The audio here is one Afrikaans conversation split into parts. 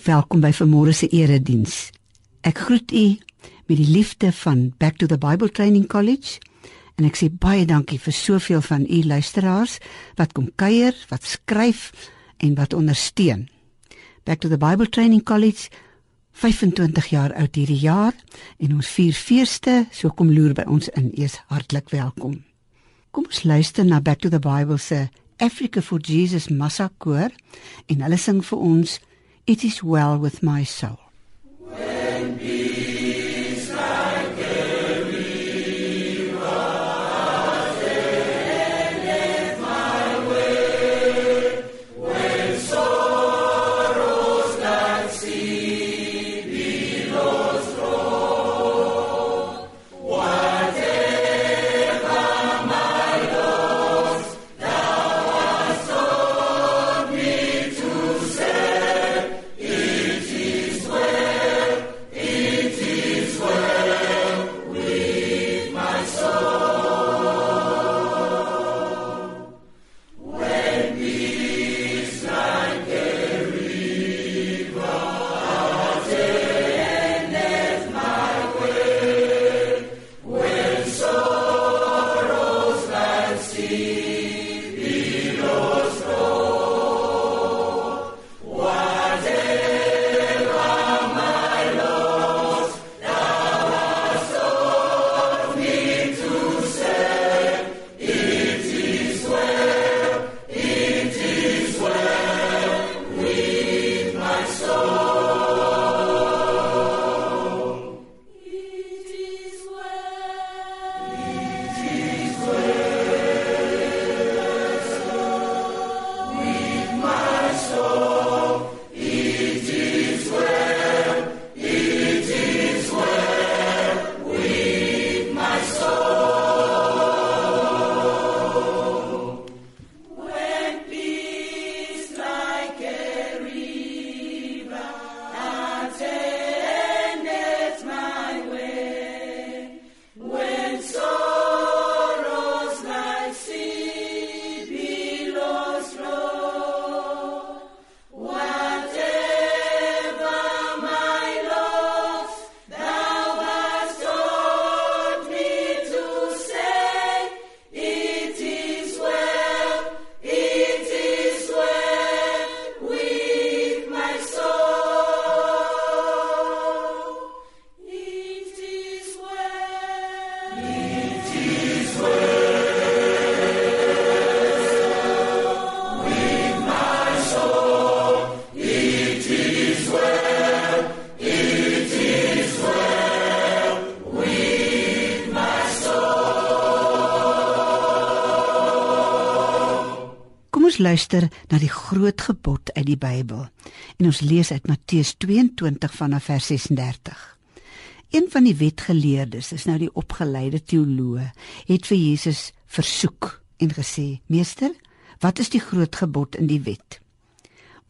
Hartlik welkom by vanmôre se erediens. Ek groet u met die liefde van Back to the Bible Training College en ek sê baie dankie vir soveel van u luisteraars wat kom kuier, wat skryf en wat ondersteun. Back to the Bible Training College 25 jaar oud hierdie jaar en ons vier feeste, so kom loer by ons in. Eers hartlik welkom. Kom ons luister na Back to the Bible se Africa for Jesus Massa koor en hulle sing vir ons It is well with my soul. Luister na die groot gebod uit die Bybel. En ons lees uit Matteus 22 vanaf vers 36. Een van die wetgeleerdes, is nou die opgeleide teoloë, het vir Jesus versoek en gesê: "Meester, wat is die groot gebod in die wet?"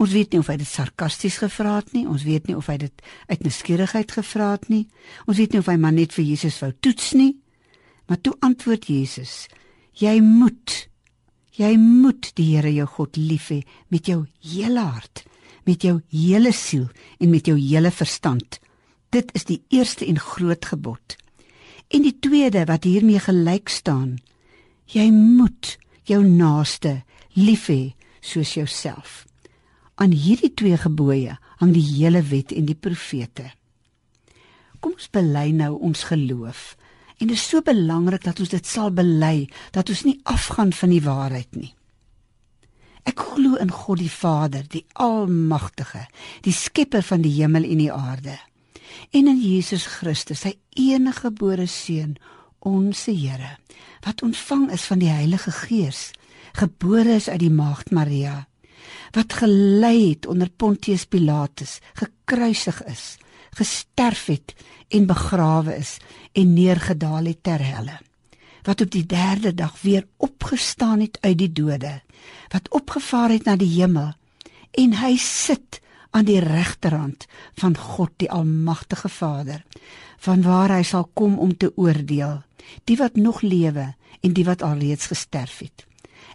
Ons weet nie of hy dit sarkasties gevra het nie. Ons weet nie of hy dit uit nuuskierigheid gevra het nie. Ons weet nie of hy maar net vir Jesus wou toets nie. Maar toe antwoord Jesus: "Jy moet Jy moet die Here jou God lief hê met jou hele hart, met jou hele siel en met jou hele verstand. Dit is die eerste en groot gebod. En die tweede wat hiermee gelyk staan, jy moet jou naaste lief hê soos jouself. Aan hierdie twee gebooie hang die hele wet en die profete. Kom ons bely nou ons geloof. En dit is so belangrik dat ons dit sal bely, dat ons nie afgaan van die waarheid nie. Ek glo in God die Vader, die Almagtige, die skepper van die hemel en die aarde. En in Jesus Christus, sy enige gebore seun, ons Here, wat ontvang is van die Heilige Gees, gebore is uit die maagd Maria, wat gelei het onder Pontius Pilatus, gekruisig is, gesterf het en begrawe is en neergedaal het ter helle. Wat op die 3de dag weer opgestaan het uit die dode wat opgevaar het na die hemel en hy sit aan die regterhand van God die almagtige Vader vanwaar hy sal kom om te oordeel die wat nog lewe en die wat alreeds gesterf het.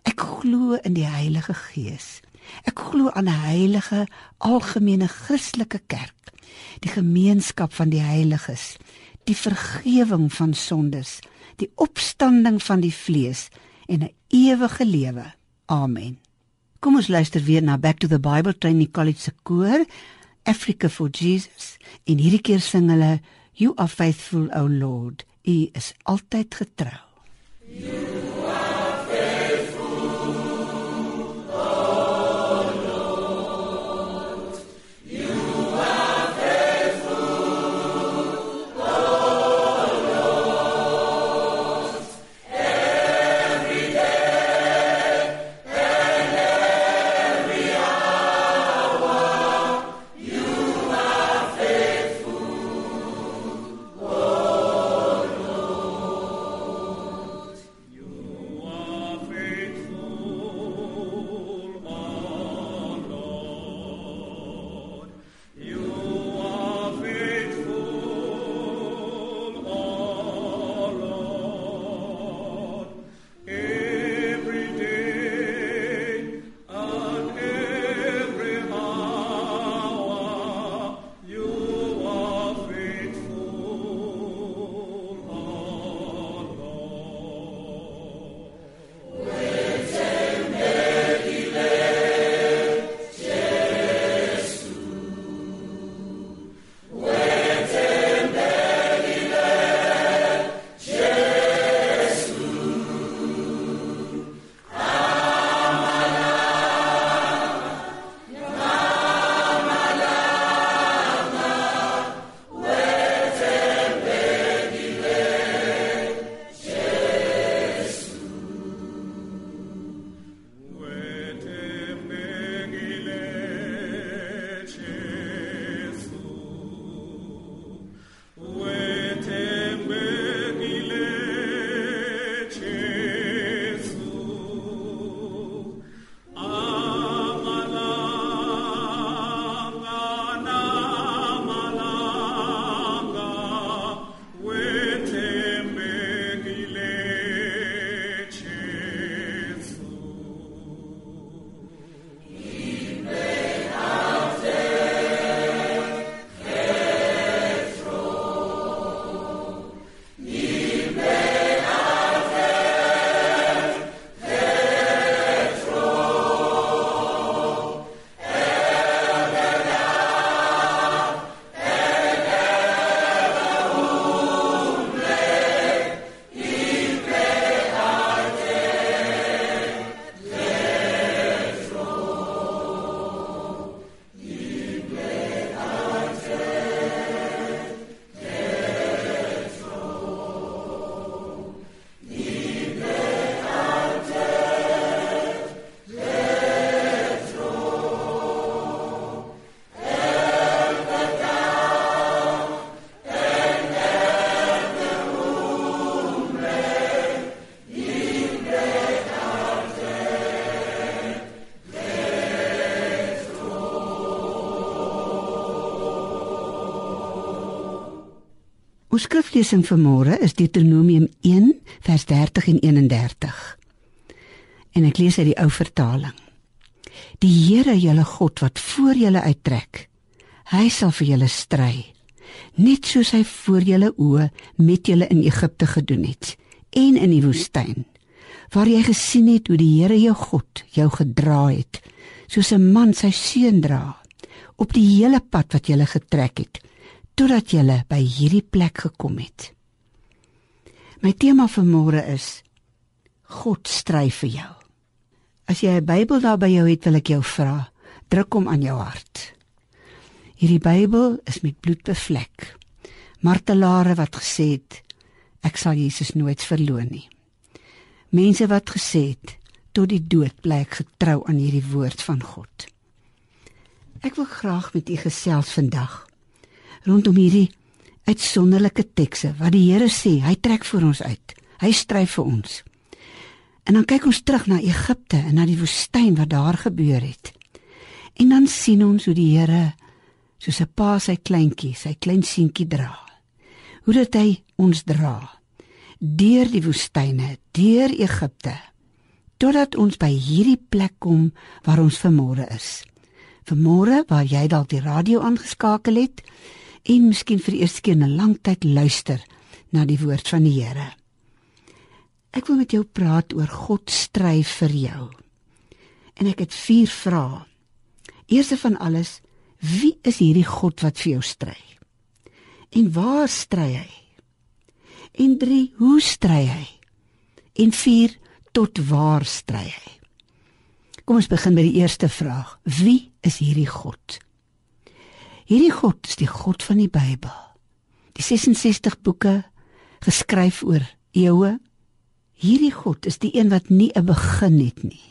Ek glo in die Heilige Gees. Ek glo aan 'n heilige, algemene Christelike kerk, die gemeenskap van die heiliges, die vergifnis van sondes, die opstanding van die vlees en 'n ewige lewe. Amen. Kom ons luister weer na Back to the Bible Training College se koor, Africa for Jesus. En hierdie keer sing hulle You are faithful, O Lord. U is altyd getrou. You Ons skriflesing vir môre is Deuteronomium 1 vers 30 en 31. En ek lees uit die ou vertaling. Die Here julle God wat voor julle uittrek, hy sal vir julle stry, net soos hy voor julle oë met julle in Egipte gedoen het en in die woestyn, waar jy gesien het hoe die Here jou God jou gedra het, soos 'n man sy seun dra, op die hele pad wat jy getrek het totdat jy by hierdie plek gekom het. My tema vir môre is God stry vir jou. As jy 'n Bybel daar by jou het, wil ek jou vra, druk hom aan jou hart. Hierdie Bybel is met bloed bevlek. Martelare wat gesê het ek sal Jesus nooit verloon nie. Mense wat gesê het tot die dood bly ek getrou aan hierdie woord van God. Ek wil graag met u gesels vandag rondom hierdie uitsonderlike tekste wat die Here sê, hy trek vir ons uit. Hy stry vir ons. En dan kyk ons terug na Egipte en na die woestyn wat daar gebeur het. En dan sien ons hoe die Here soos 'n pa sy kleintjie, sy klein seentjie dra. Hoe dit hy ons dra deur die woestyne, deur Egipte totdat ons by hierdie plek kom waar ons vanmôre is. Vanmôre waar jy dalk die radio aangeskakel het en miskien vir die eerste keer in 'n lang tyd luister na die woord van die Here. Ek wil met jou praat oor God stry vir jou. En ek het 4 vrae. Eerste van alles, wie is hierdie God wat vir jou stry? En waar stry hy? En 3, hoe stry hy? En 4, tot waar stry hy? Kom ons begin by die eerste vraag. Wie is hierdie God? Hierdie God is die God van die Bybel. Die 66 boeke geskryf oor eeue. Hierdie God is die een wat nie 'n begin het nie.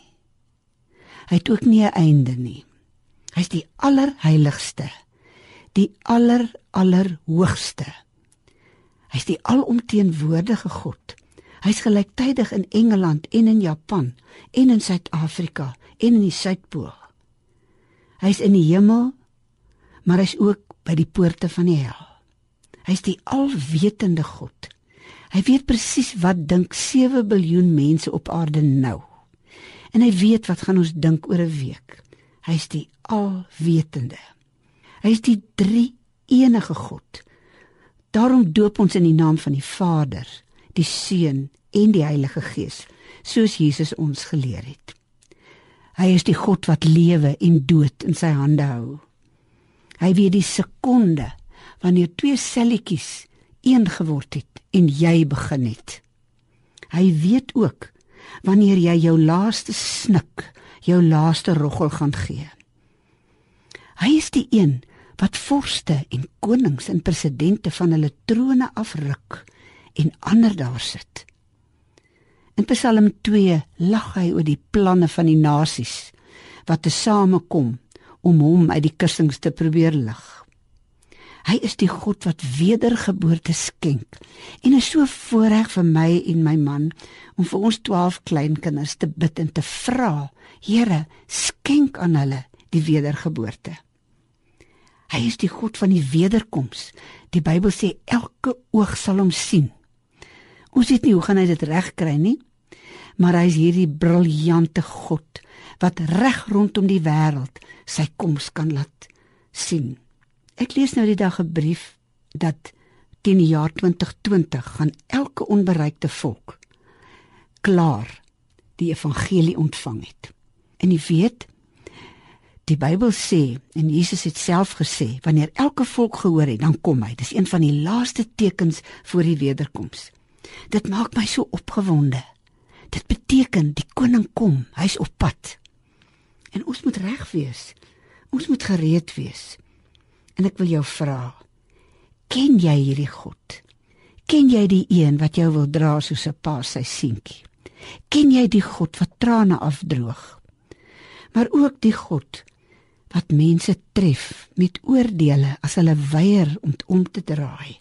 Hy het ook nie 'n einde nie. Hy's die allerheiligste, die aller allerhoogste. Hy's die alomteenwoordige God. Hy's gelyktydig in Engeland en in Japan en in Suid-Afrika en in die Suidpool. Hy's in die hemel, maar hy's ook by die poorte van die hel. Hy's die alwetende God. Hy weet presies wat dink 7 miljard mense op aarde nou. En hy weet wat gaan ons dink oor 'n week. Hy's die alwetende. Hy's die drie enige God. Daarom doop ons in die naam van die Vader, die Seun en die Heilige Gees, soos Jesus ons geleer het. Hy is die God wat lewe en dood in sy hande hou. Hy weet die sekonde wanneer twee selletjies een geword het en jy begin het. Hy weet ook wanneer jy jou laaste snik, jou laaste roggel gaan gee. Hy is die een wat vorste en konings en presidente van hulle trone afruk en ander daar sit. In Psalm 2 lag hy oor die planne van die nasies wat te same kom om hom uit die kussings te probeer lig. Hy is die God wat wedergeboorte skenk en is so voorreg vir my en my man om vir ons 12 kleinkinders te bid en te vra, Here, skenk aan hulle die wedergeboorte. Hy is die God van die wederkoms. Die Bybel sê elke oog sal hom sien. Ons weet nie hoe gaan hy dit regkry nie, maar hy is hierdie briljante God wat reg rondom die wêreld sy koms kan laat sien. Ek lees nou die dag 'n brief dat teen die jaar 2020 gaan elke onbereikte volk klaar die evangelie ontvang het. En jy weet, die Bybel sê en Jesus het self gesê, wanneer elke volk gehoor het, dan kom hy. Dis een van die laaste tekens voor die wederkoms. Dit maak my so opgewonde. Dit beteken die koning kom, hy's op pad. En ons moet reg wees. Ons moet gereed wees. En ek wil jou vra, ken jy hierdie God? Ken jy die een wat jou wil dra soos 'n pa sy seentjie? Ken jy die God wat trane afdroog? Maar ook die God wat mense tref met oordeele as hulle weier om om te draai.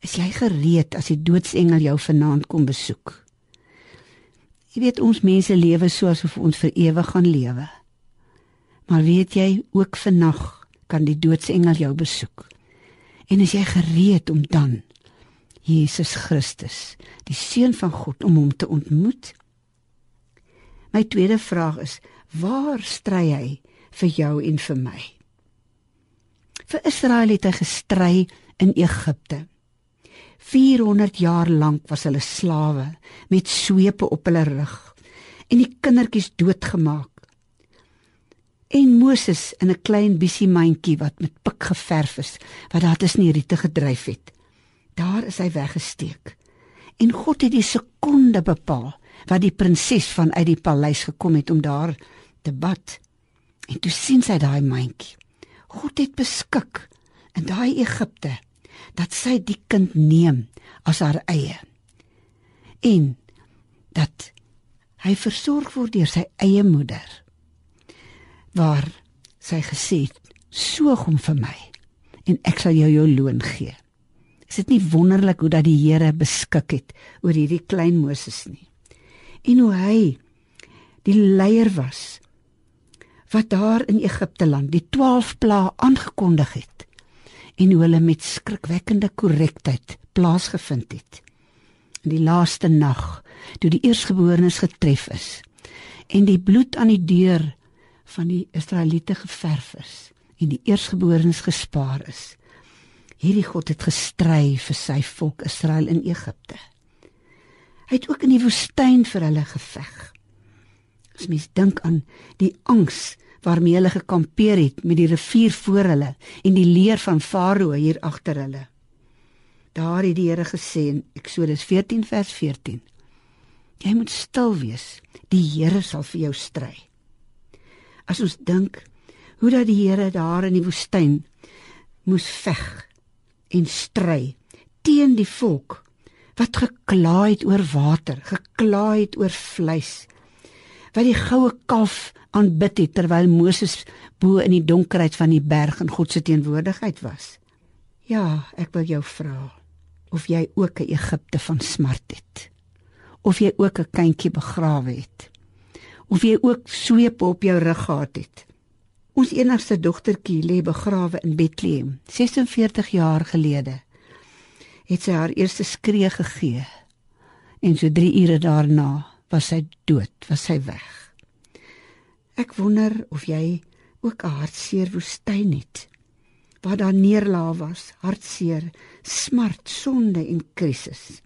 Is jy gereed as die doodsengel jou vanaand kom besoek? Jy weet ons mense lewe soos of ons vir ewig gaan lewe. Maar weet jy ook vannag kan die doodsengel jou besoek. En is jy gereed om dan Jesus Christus, die seun van God om hom te ontmoet? My tweede vraag is: waar stry hy vir jou en vir my? Vir Israel het hy gestry in Egipte. 400 jaar lank was hulle slawe met swepe op hulle rug en die kindertjies doodgemaak. En Moses in 'n klein bietjie mandjie wat met pik geverf is, wat daar tussen die riete gedryf het. Daar is hy weggesteek. En God het die sekonde bepaal wat die prinses van uit die paleis gekom het om daar te bad. En toe sien sy daai mandjie. God het beskik in daai Egipte dat sy die kind neem as haar eie. En dat hy versorg word deur sy eie moeder waar sy gesê het soog hom vir my en ek sal jou jou loon gee. Is dit nie wonderlik hoe dat die Here beskik het oor hierdie klein Moses nie? En hoe hy die leier was wat daar in Egipte land die 12 plaae aangekondig het en hoe hulle met skrikwekkende korrektheid plaasgevind het. In die laaste nag toe die eerstgeborenes getref is en die bloed aan die deur van die Israeliete geverf is en die eerstgeborenes gespaar is. Hierdie God het gestry vir sy volk Israel in Egipte. Hy het ook in die woestyn vir hulle geveg. As mens dink aan die angs waarmee hulle gekampeer het met die rivier voor hulle en die leer van Farao hier agter hulle. Daar het die Here gesê in Eksodus 14 vers 14: Jy moet stil wees. Die Here sal vir jou stry. As ons dink hoe dat die Here daar in die woestyn moes veg en stry teen die volk wat gekla het oor water, gekla het oor vleis. Wat die goue kalf aanbid het terwyl Moses bo in die donkerheid van die berg in God se teenwoordigheid was. Ja, ek wil jou vra of jy ook 'n Egipte van smart het. Of jy ook 'n kindjie begrawe het. Of jy ook sweep op jou rug gehad het. Ons enigste dogtertjie lê begrawe in Bethlehem, 46 jaar gelede. Het sy haar eerste skree gegee. En so 3 ure daarna was sy dood, was sy weg. Ek wonder of jy ook 'n hartseer woestyn het waar daar neerlaag was, hartseer, smart, sonde en krisis.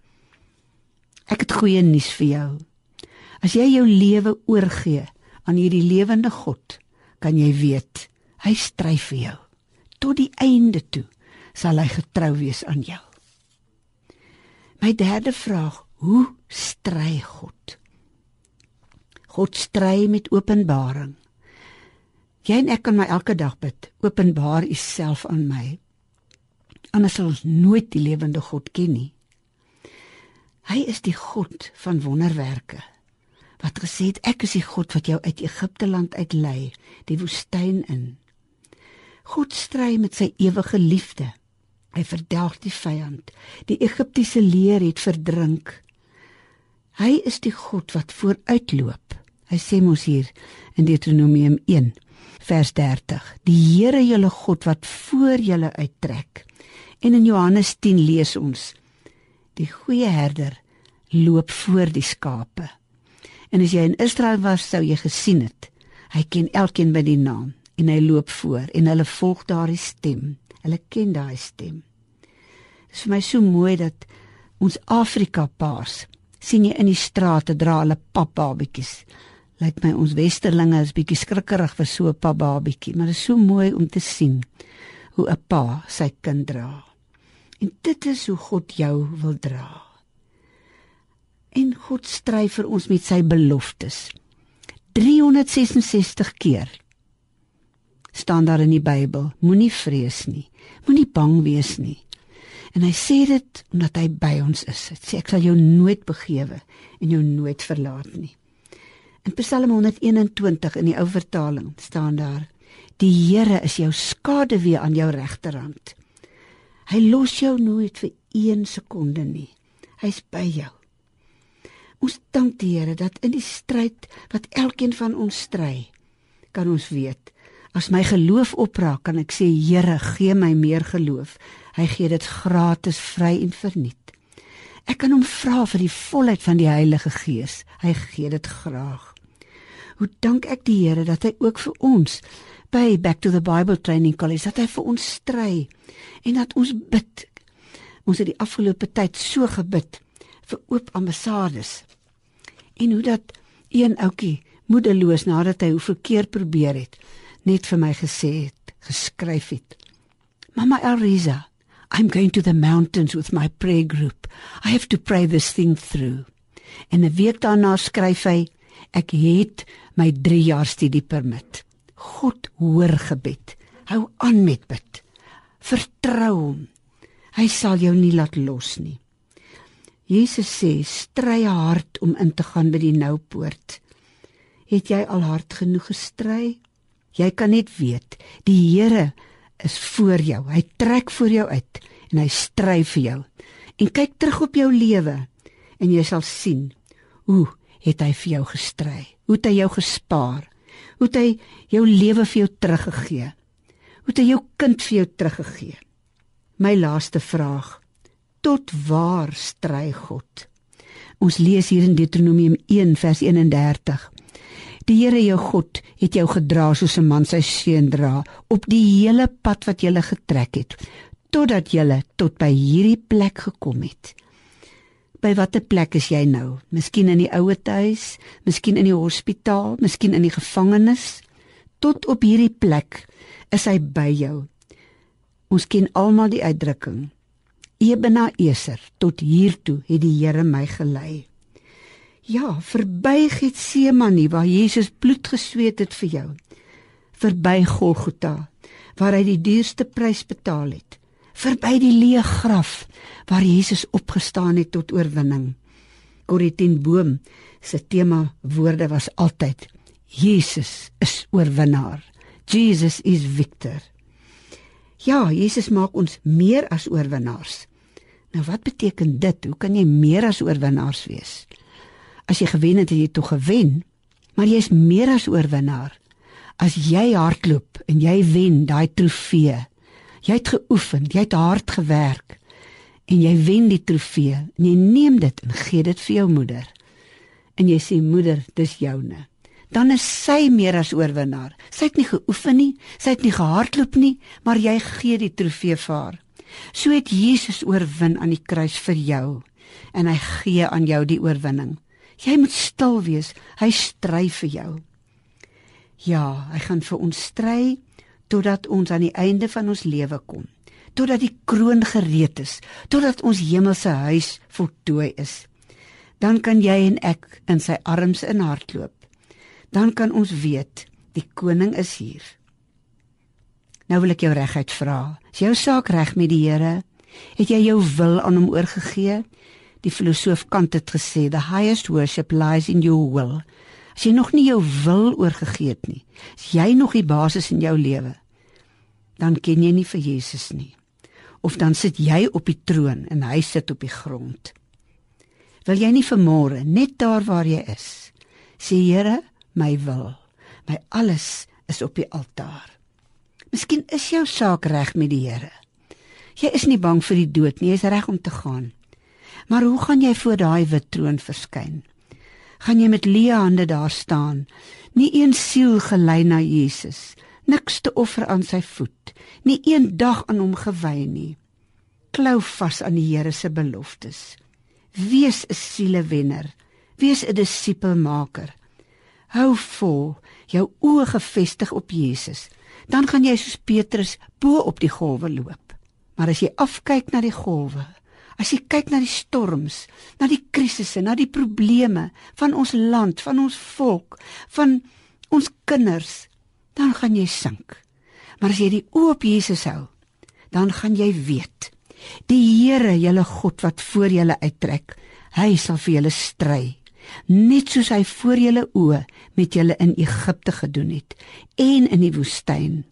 Ek het goeie nuus vir jou. As jy jou lewe oorgee aan hierdie lewende God, kan jy weet hy stry vir jou. Tot die einde toe sal hy getrou wees aan jou. My derde vraag, hoe stry God? God stry met openbaring. Jy en ek kan my elke dag bid. Openbaar U self aan my. Anders sal ons nooit die lewende God ken nie. Hy is die God van wonderwerke. Wat gesê het ek is die God wat jou uit Egipte land uitlei, die woestyn in. God stry met sy ewige liefde. Hy verdelg die vyand. Die Egiptiese leer het verdrink. Hy is die God wat vooruitloop. Hy sê mos hier in Deuteronomium 1 vers 30. Die Here julle God wat voor julle uittrek. En in Johannes 10 lees ons: Die goeie herder loop voor die skape. En as jy in Israel was, sou jy gesien het. Hy ken elkeen by die naam en hy loop voor en hulle volg daardie stem. Hulle ken daai stem. Dit is vir my so mooi dat ons Afrika paas sien jy in die strate dra hulle papbabietjies lyk my ons westerlinge is bietjie skrikkerig vir so 'n pa babietjie, maar dit is so mooi om te sien hoe 'n pa sy kind dra. En dit is hoe God jou wil dra. En God stry vir ons met sy beloftes. 366 keer staan daar in die Bybel: Moenie vrees nie, moenie bang wees nie. En hy sê dit omdat hy by ons is. Hy sê ek sal jou nooit begewe en jou nooit verlaat nie. In Psalm 121 in die ou vertaling staan daar: Die Here is jou skaduwee aan jou regterhand. Hy los jou nooit vir 1 sekonde nie. Hy's by jou. Ons dank die Here dat in die stryd wat elkeen van ons stry, kan ons weet as my geloof opraak, kan ek sê Here, gee my meer geloof. Hy gee dit gratis vry en verniet. Ek kan hom vra vir die volheid van die Heilige Gees. Hy gee dit graag. Hoe dank ek die Here dat hy ook vir ons by Back to the Bible Training College dat hy vir ons stry en dat ons bid. Ons het die afgelope tyd so gebid vir oop ambassades. En hoe dat een ouetjie moedeloos nadat hy hoe verkeer probeer het, net vir my gesê het, geskryf het. Mama Elriza, I'm going to the mountains with my prayer group. I have to pray this thing through. En 'n week daarna skryf hy, ek het my 3 jaar studiepermit. God hoor gebed. Hou aan met bid. Vertrou hom. Hy sal jou nie laat los nie. Jesus sê: "Stry hard om in te gaan by die nou poort." Het jy al hard genoeg gestry? Jy kan net weet, die Here is voor jou. Hy trek voor jou uit en hy stry vir jou. En kyk terug op jou lewe en jy sal sien hoe het hy vir jou gestry? Hoe het hy jou gespaar? Hoe het hy jou lewe vir jou teruggegee? Hoe het hy jou kind vir jou teruggegee? My laaste vraag: Tot waar stry God? Ons lees hier in Deuteronomium 1 vers 31. Die Here jou God het jou gedra soos 'n man sy seun dra op die hele pad wat jy getrek het totdat jy tot by hierdie plek gekom het. By watter plek is jy nou? Miskien in die ouer huis, miskien in die hospitaal, miskien in die gevangenis. Tot op hierdie plek is hy by jou. Ons ken almal die uitdrukking. Ebena Eser, tot hiertoe het die Here my gelei. Ja, verby Getsemane waar Jesus bloed gesweet het vir jou. Verby Golgotha waar hy die duurste prys betaal het. Verby die leë graf waar Jesus opgestaan het tot oorwinning. Corrie ten Boom se tema woorde was altyd Jesus is oorwinnaar. Jesus is victor. Ja, Jesus maak ons meer as oorwinnaars. Nou wat beteken dit? Hoe kan jy meer as oorwinnaars wees? As jy gewen het, het jy tog gewen, maar jy is meer as oorwinnaar. As jy hardloop en jy wen daai trofee. Jy het geoefen, jy het hard gewerk en jy wen die trofee en jy neem dit en gee dit vir jou moeder. En jy sê moeder, dis joune dan is sy meer as oorwinnaar. Sy het nie geoefen nie, sy het nie gehardloop nie, maar jy gee die trofee vir haar. So het Jesus oorwin aan die kruis vir jou en hy gee aan jou die oorwinning. Jy moet stil wees. Hy stry vir jou. Ja, hy gaan vir ons stry totdat ons aan die einde van ons lewe kom. Totdat die kroon gereed is, totdat ons hemelse huis voltooi is. Dan kan jy en ek in sy arms in hardloop dan kan ons weet die koning is hier. Nou wil ek jou reguit vra. Is jou saak reg met die Here? Het jy jou wil aan hom oorgegee? Die filosoof Kant het gesê, "The highest worship lies in your will." As jy nog nie jou wil oorgegee het nie, is jy nog die basis in jou lewe. Dan ken jy nie vir Jesus nie. Of dan sit jy op die troon en hy sit op die grond. Wil jy nie vanmôre net daar waar jy is, sê Here, my wil. My alles is op die altaar. Miskien is jou saak reg met die Here. Jy is nie bang vir die dood nie, jy is reg om te gaan. Maar hoe gaan jy voor daai wit troon verskyn? Gaan jy met leë hande daar staan, nie een siel gelei na Jesus, niks te offer aan sy voet, nie een dag aan hom gewy nie. Klou vas aan die Here se beloftes. Wees 'n sielewenner, wees 'n disipelmaker. Hou vol, jou oë gefestig op Jesus. Dan gaan jy soos Petrus bo op die golwe loop. Maar as jy afkyk na die golwe, as jy kyk na die storms, na die krisisse, na die probleme van ons land, van ons volk, van ons kinders, dan gaan jy sink. Maar as jy die oë op Jesus hou, dan gaan jy weet, die Here, julle God wat voor julle uittrek, hy sal vir julle stry. Net soos hy voor julle oë met julle in Egipte gedoen het en in die woestyn.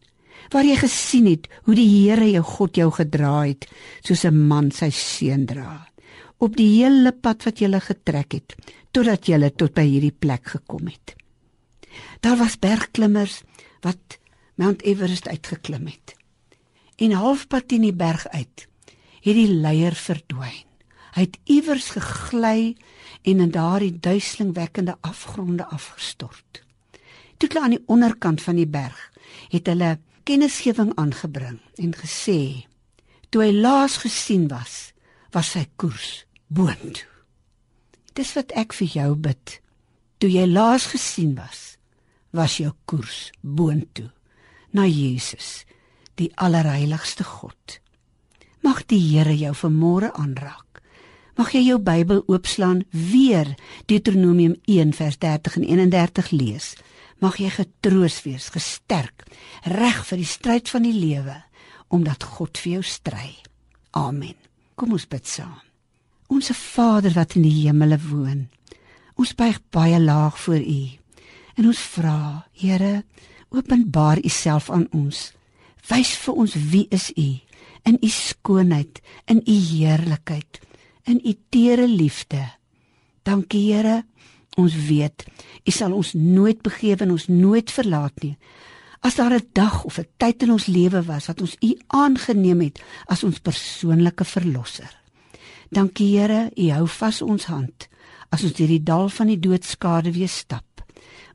Waar jy gesien het hoe die Here jou God jou gedra het soos 'n man sy seun dra. Op die hele pad wat jy getrek het totdat jy tot by hierdie plek gekom het. Daar was bergklimmers wat Mount Everest uitgeklim het en halfpad in die berg uit het die leier verdwyn hy het iewers gegly en in daardie duiselingwekkende afgronde afgestort. Toe hulle aan die onderkant van die berg het hulle kennisgewing aangebring en gesê toe hy laas gesien was, was sy koers boontoe. Dis wat ek vir jou bid. Toe jy laas gesien was, was jou koers boontoe na Jesus, die allerheiligste God. Mag die Here jou vanmôre aanraak Mag jy jou Bybel oopslaan weer Deuteronomium 1 vers 30 en 31 lees. Mag jy getroos wees, gesterk, reg vir die stryd van die lewe omdat God vir jou stry. Amen. Kom ons bid saam. Onse Vader wat in die hemele woon. Ons buig baie laag voor U. En ons vra, Here, openbaar U self aan ons. Wys vir ons wie is U in U skoonheid, in U heerlikheid in u tere liefde. Dankie Here. Ons weet u sal ons nooit begewe en ons nooit verlaat nie. As daar 'n dag of 'n tyd in ons lewe was wat ons u aangeneem het as ons persoonlike verlosser. Dankie Here, U hou vas ons hand as ons deur die dal van die doodskade weer stap.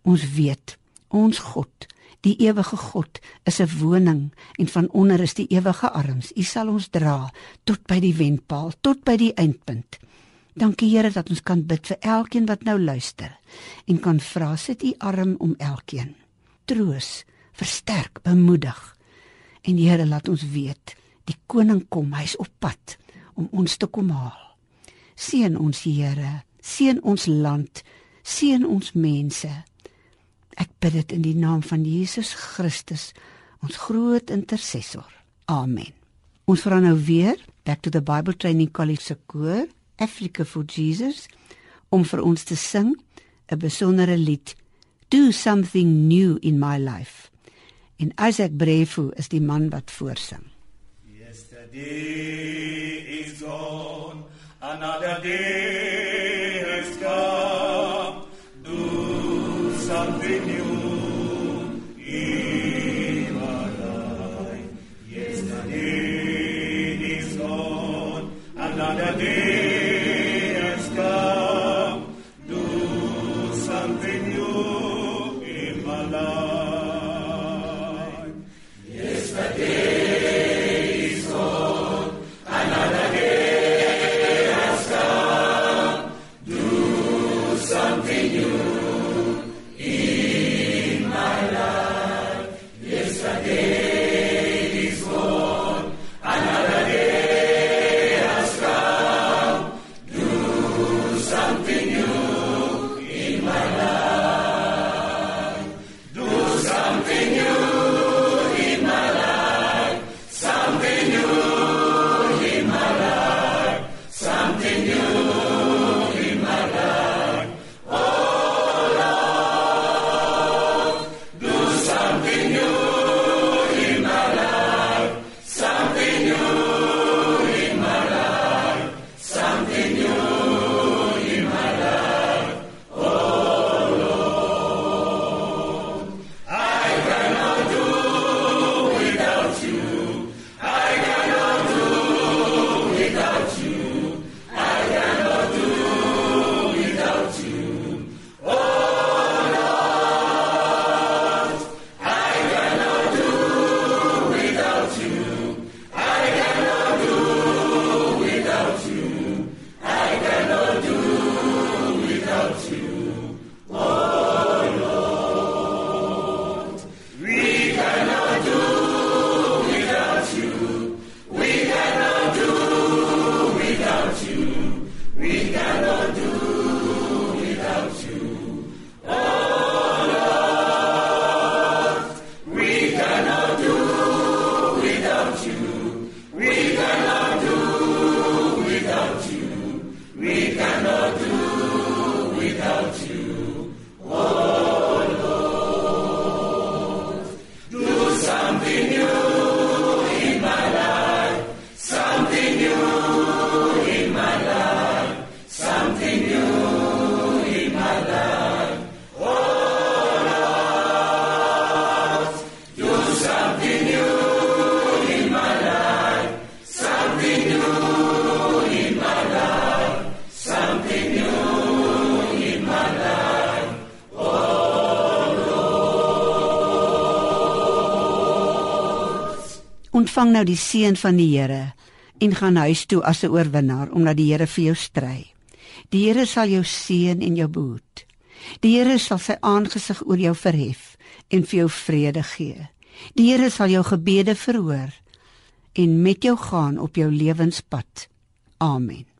Ons weet, ons God, die ewige God, is 'n woning en van onder is die ewige arms. U sal ons dra tot by die wenpaal, tot by die eindpunt. Dankie Here dat ons kan bid vir elkeen wat nou luister en kan vra sit U arm om elkeen. Troos, versterk, bemoedig. En Here laat ons weet, die koning kom, hy's op pad om ons te kom haal. Seën ons Here, seën ons land, seën ons mense. Ek bid dit in die naam van Jesus Christus, ons groot intercessor. Amen. Ons vra nou weer Back to the Bible Training College se koor, Africa for Jesus, om vir ons te sing 'n besondere lied, Do something new in my life. En Isaac Brefu is die man wat voorsing. Yesterday is gone, another day Ontvang nou die seën van die Here en gaan huis toe as 'n oorwinnaar omdat die Here vir jou stry. Die Here sal jou seën en jou behoed. Die Here sal sy aangesig oor jou verhef en vir jou vrede gee. Die Here sal jou gebede verhoor en met jou gaan op jou lewenspad. Amen.